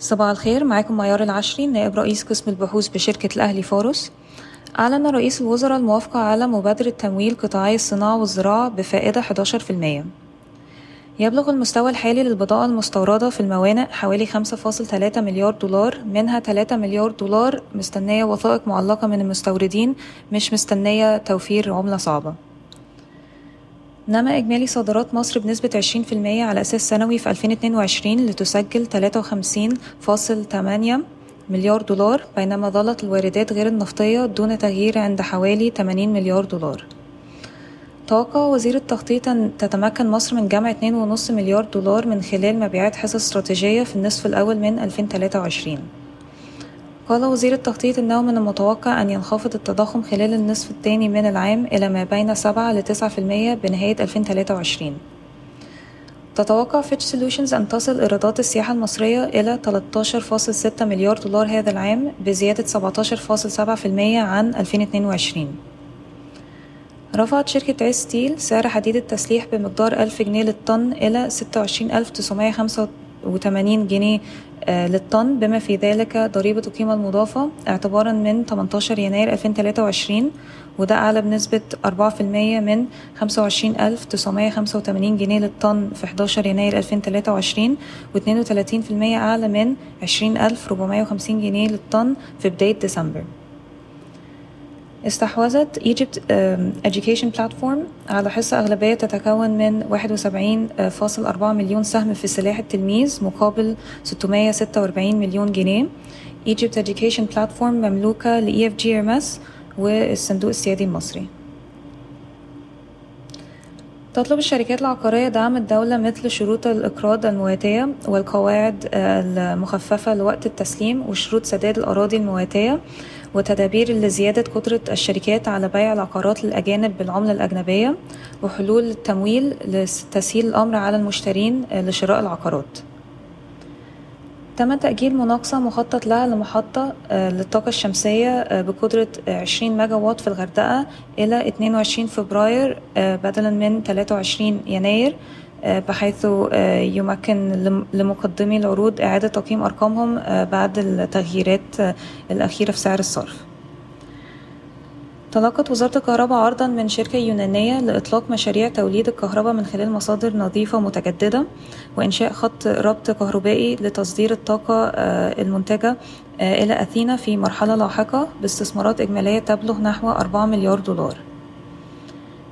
صباح الخير معاكم ميار العشري نائب رئيس قسم البحوث بشركة الأهلي فارس أعلن رئيس الوزراء الموافقة على مبادرة تمويل قطاعي الصناعة والزراعة بفائدة 11% يبلغ المستوى الحالي للبضائع المستوردة في الموانئ حوالي 5.3 مليار دولار منها 3 مليار دولار مستنية وثائق معلقة من المستوردين مش مستنية توفير عملة صعبة. نما إجمالي صادرات مصر بنسبة 20% على أساس سنوي في 2022 لتسجل 53.8 مليار دولار بينما ظلت الواردات غير النفطية دون تغيير عند حوالي 80 مليار دولار. توقع وزير التخطيط أن تتمكن مصر من جمع 2.5 مليار دولار من خلال مبيعات حصص استراتيجية في النصف الأول من 2023 قال وزير التخطيط إنه من المتوقع أن ينخفض التضخم خلال النصف الثاني من العام إلى ما بين 7 ل 9% بنهاية 2023 تتوقع Fitch Solutions أن تصل إيرادات السياحة المصرية إلى 13.6 مليار دولار هذا العام بزيادة 17.7% عن 2022 رفعت شركة عز Steel سعر حديد التسليح بمقدار 1000 جنيه للطن إلى 26985 جنيه للطن. بما في ذلك ضريبة القيمة المضافة اعتبارا من 18 يناير 2023 وده أعلى بنسبة 4% من 25985 جنيه للطن في 11 يناير 2023 و32% أعلى من 20450 جنيه للطن في بداية ديسمبر. استحوذت Egypt Education Platform على حصة أغلبية تتكون من 71.4 مليون سهم في سلاح التلميذ مقابل 646 مليون جنيه. Egypt Education Platform مملوكة ل EFG Hermes والصندوق السيادي المصري. تطلب الشركات العقارية دعم الدولة مثل شروط الإقراض المواتية والقواعد المخففة لوقت التسليم وشروط سداد الأراضي المواتية وتدابير لزيادة قدرة الشركات على بيع العقارات للأجانب بالعملة الأجنبية وحلول التمويل لتسهيل الأمر على المشترين لشراء العقارات. تم تأجيل مناقصة مخطط لها لمحطة للطاقة الشمسية بقدرة 20 ميجا وات في الغردقة إلى 22 فبراير بدلا من 23 يناير بحيث يمكن لمقدمي العروض إعادة تقييم أرقامهم بعد التغييرات الأخيرة في سعر الصرف. تلقت وزارة الكهرباء عرضا من شركة يونانية لإطلاق مشاريع توليد الكهرباء من خلال مصادر نظيفة متجددة وإنشاء خط ربط كهربائي لتصدير الطاقة المنتجة إلى أثينا في مرحلة لاحقة باستثمارات إجمالية تبلغ نحو 4 مليار دولار.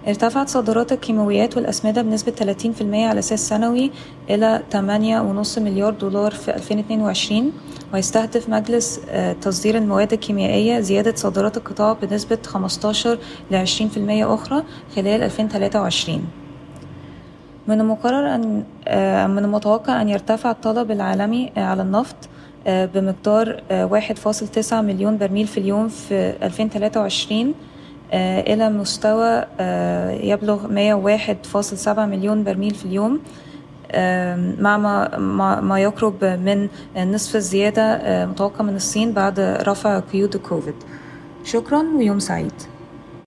ارتفعت صادرات الكيماويات والأسمدة بنسبة 30% على أساس سنوي إلى 8.5 مليار دولار في 2022 ويستهدف مجلس تصدير المواد الكيميائية زيادة صادرات القطاع بنسبة 15 ل 20% أخرى خلال 2023 من المقرر أن من المتوقع أن يرتفع الطلب العالمي على النفط بمقدار 1.9 مليون برميل في اليوم في 2023 إلى مستوى يبلغ 101.7 مليون برميل في اليوم. مع ما, ما يقرب من نصف الزيادة متوقع من الصين بعد رفع قيود الكوفيد. شكرا ويوم سعيد.